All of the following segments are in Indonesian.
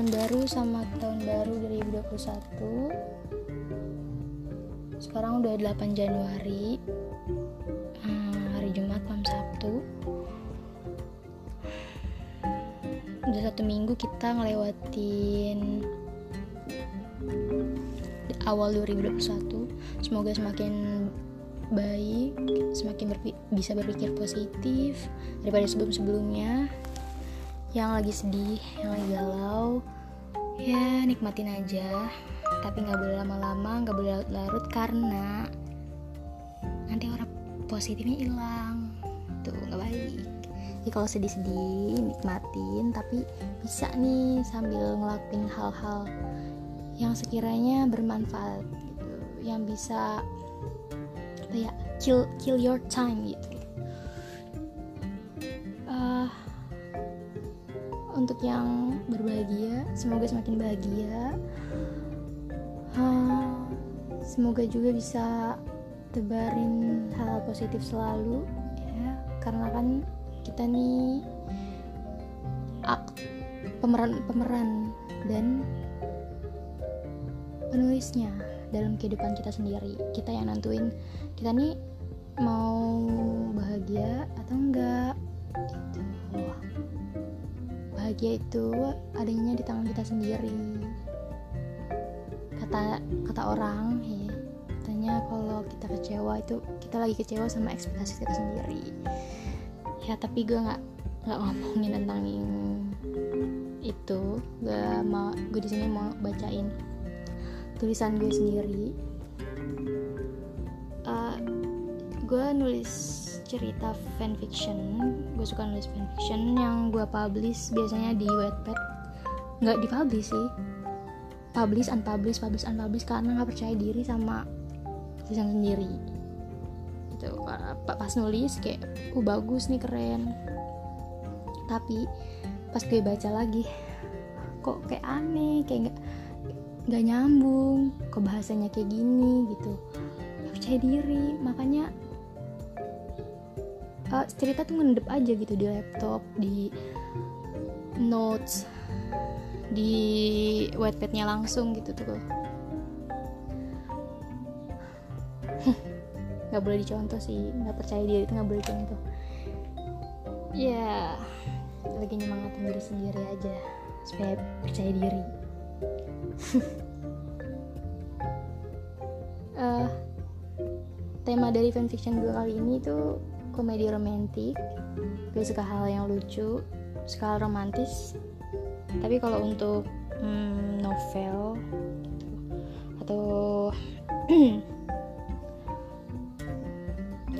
tahun baru sama tahun baru 2021 sekarang udah 8 Januari. Hmm, hari Jumat malam Sabtu. Udah satu minggu kita ngelewatin awal 2021 semoga semakin baik semakin berpi bisa berpikir positif daripada sebelum-sebelumnya yang lagi sedih yang lagi galau ya nikmatin aja. Tapi nggak boleh lama-lama nggak boleh larut-larut karena nanti orang positifnya hilang. Tuh nggak baik. Jadi kalau sedih-sedih nikmatin tapi bisa nih sambil ngelakuin hal-hal yang sekiranya bermanfaat gitu. Yang bisa apa ya kill kill your time gitu untuk yang berbahagia. Semoga semakin bahagia. Uh, semoga juga bisa tebarin hal positif selalu ya. Karena kan kita nih ak pemeran pemeran dan penulisnya dalam kehidupan kita sendiri. Kita yang nentuin kita nih mau bahagia atau enggak bahagia itu adanya di tangan kita sendiri. Kata kata orang ya katanya kalau kita kecewa itu kita lagi kecewa sama ekspektasi kita sendiri. Ya tapi gue nggak nggak ngomongin tentang itu. Gue mau gue di sini mau bacain tulisan gue sendiri. Uh, gue nulis cerita fanfiction gue suka nulis fanfiction yang gue publish biasanya di Wattpad. Nggak dipublish sih. Publish unpublish publish unpublish karena nggak percaya diri sama tulisan sendiri. Itu pas nulis kayak uh bagus nih keren. Tapi pas gue baca lagi kok kayak aneh kayak nggak nggak nyambung kok bahasanya kayak gini gitu. Gak percaya diri. Makanya uh, cerita tuh ngendep aja gitu di laptop di notes di wetpadnya langsung gitu tuh. Nggak boleh dicontoh sih nggak percaya diri itu nggak boleh dicontoh ya lagi nyemangatin diri sendiri aja supaya percaya diri. Uh, tema dari fanfiction gue kali ini tuh komedi romantis gue suka hal yang lucu suka hal romantis. Tapi kalau untuk hmm, novel atau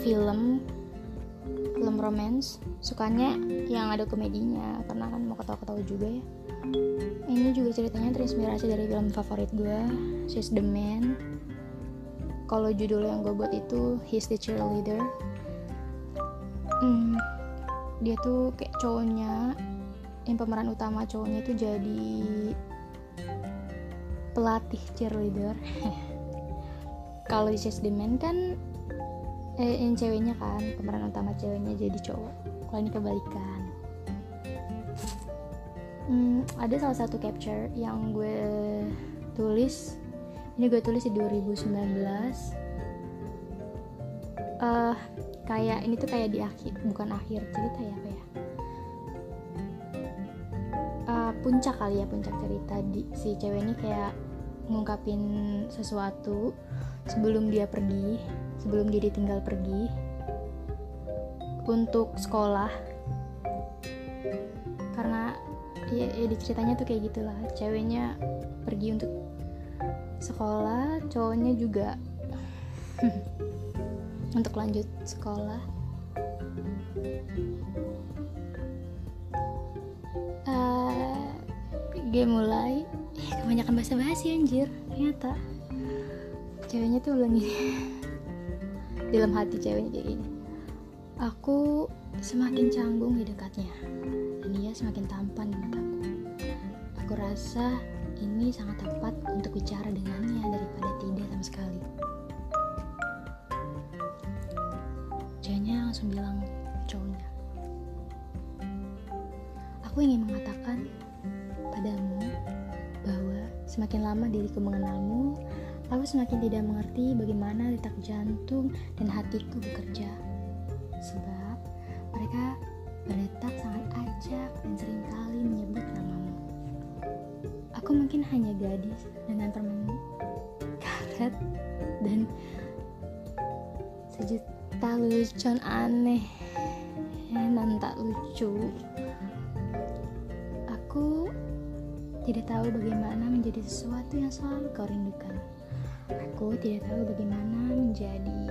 film film romance sukanya yang ada komedinya. Karena kan mau ketawa-ketawa juga ya. Ini juga ceritanya terinspirasi dari film favorit gue She's the Man. Kalau judul yang gue buat itu He's the Cheerleader hmm, dia tuh kayak cowoknya yang pemeran utama cowoknya itu jadi pelatih cheerleader. Kalau di Man kan eh, yang ceweknya kan pemeran utama ceweknya jadi cowok. Kalau ini kebalikan. Hmm, ada salah satu capture yang gue tulis. Ini gue tulis di 2019 uh, kayak ini tuh kayak di akhir bukan akhir cerita ya apa ya uh, puncak kali ya puncak cerita di si cewek ini kayak ngungkapin sesuatu sebelum dia pergi sebelum dia ditinggal pergi untuk sekolah. Karena ya, ya di ceritanya tuh kayak gitulah ceweknya pergi untuk sekolah cowoknya juga untuk lanjut sekolah. Uh, game mulai. Eh, kebanyakan bahasa basi anjir. Ternyata. Ceweknya tuh gini dalam hati ceweknya kayak gini. Aku semakin canggung di dekatnya. Dan ia semakin tampan di mataku aku rasa ini sangat tepat untuk bicara dengannya daripada tidak sama sekali ceweknya langsung bilang cowoknya aku ingin mengatakan padamu Semakin lama diriku mengenalmu, aku semakin tidak mengerti bagaimana detak jantung dan hatiku bekerja. Sebab mereka berdetak sangat acak dan sering kali menyebut namamu. Aku mungkin hanya gadis dengan permen lelucon aneh dan tak lucu. Aku tidak tahu bagaimana menjadi sesuatu yang selalu kau rindukan. Aku tidak tahu bagaimana menjadi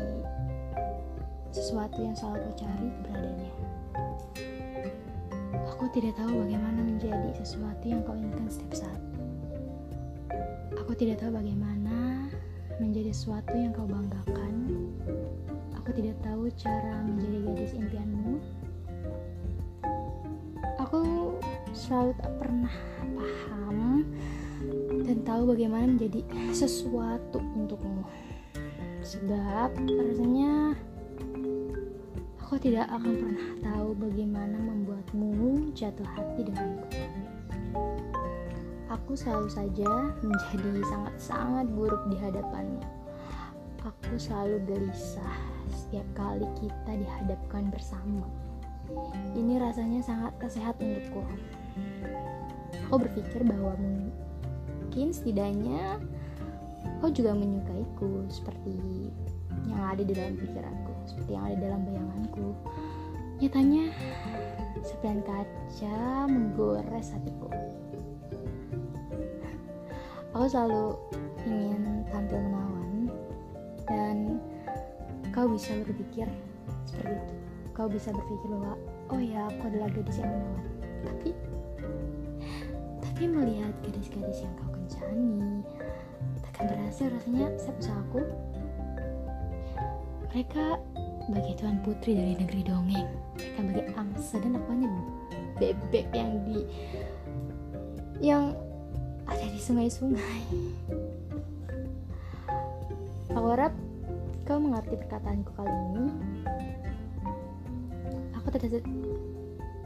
sesuatu yang selalu kau cari keberadaannya. Aku tidak tahu bagaimana menjadi sesuatu yang kau inginkan setiap saat. Aku tidak tahu bagaimana menjadi sesuatu yang kau banggakan. Aku tidak tahu cara menjadi gadis impianmu. Aku selalu tak pernah paham dan tahu bagaimana menjadi sesuatu untukmu. Sebab rasanya aku tidak akan pernah tahu bagaimana membuatmu jatuh hati denganku. Aku selalu saja menjadi sangat-sangat buruk di hadapanmu. Aku selalu gelisah setiap kali kita dihadapkan bersama. Ini rasanya sangat kesehat untukku. Aku berpikir bahwa mungkin setidaknya kau juga menyukaiku seperti yang ada di dalam pikiranku, seperti yang ada dalam bayanganku. Nyatanya, sepian kaca menggores hatiku. Aku selalu ingin tampil menawan kau bisa berpikir seperti itu. Kau bisa berpikir bahwa oh ya aku adalah gadis yang menawan. Tapi tapi melihat gadis-gadis yang kau kencani takkan berhasil rasanya aku mereka bagi tuan putri dari negeri dongeng mereka bagi angsa dan aku hanya bebek yang di yang ada di sungai-sungai aku harap kau mengerti perkataanku kali ini aku tidak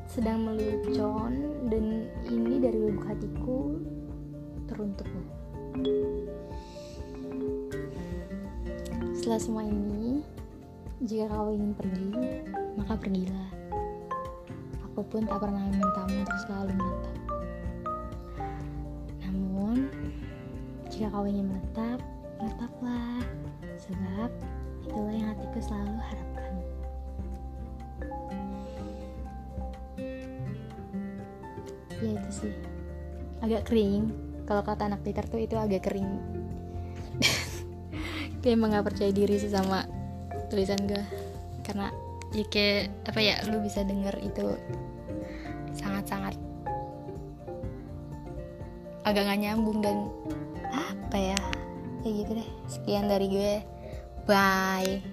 sedang melucon dan ini dari lubuk hatiku teruntukmu setelah semua ini jika kau ingin pergi, maka pergilah. Aku pun tak pernah memintamu untuk selalu menetap. Namun, jika kau ingin menetap, menetaplah. Sebab itulah yang hatiku selalu harapkan. Ya itu sih. Agak kering. Kalau kata anak Twitter tuh itu agak kering. Kayak emang gak percaya diri sih sama tulisan gue karena ya kayak apa ya lu bisa denger itu sangat-sangat agak gak nyambung dan ya kayak gitu deh. Sekian dari gue. Bye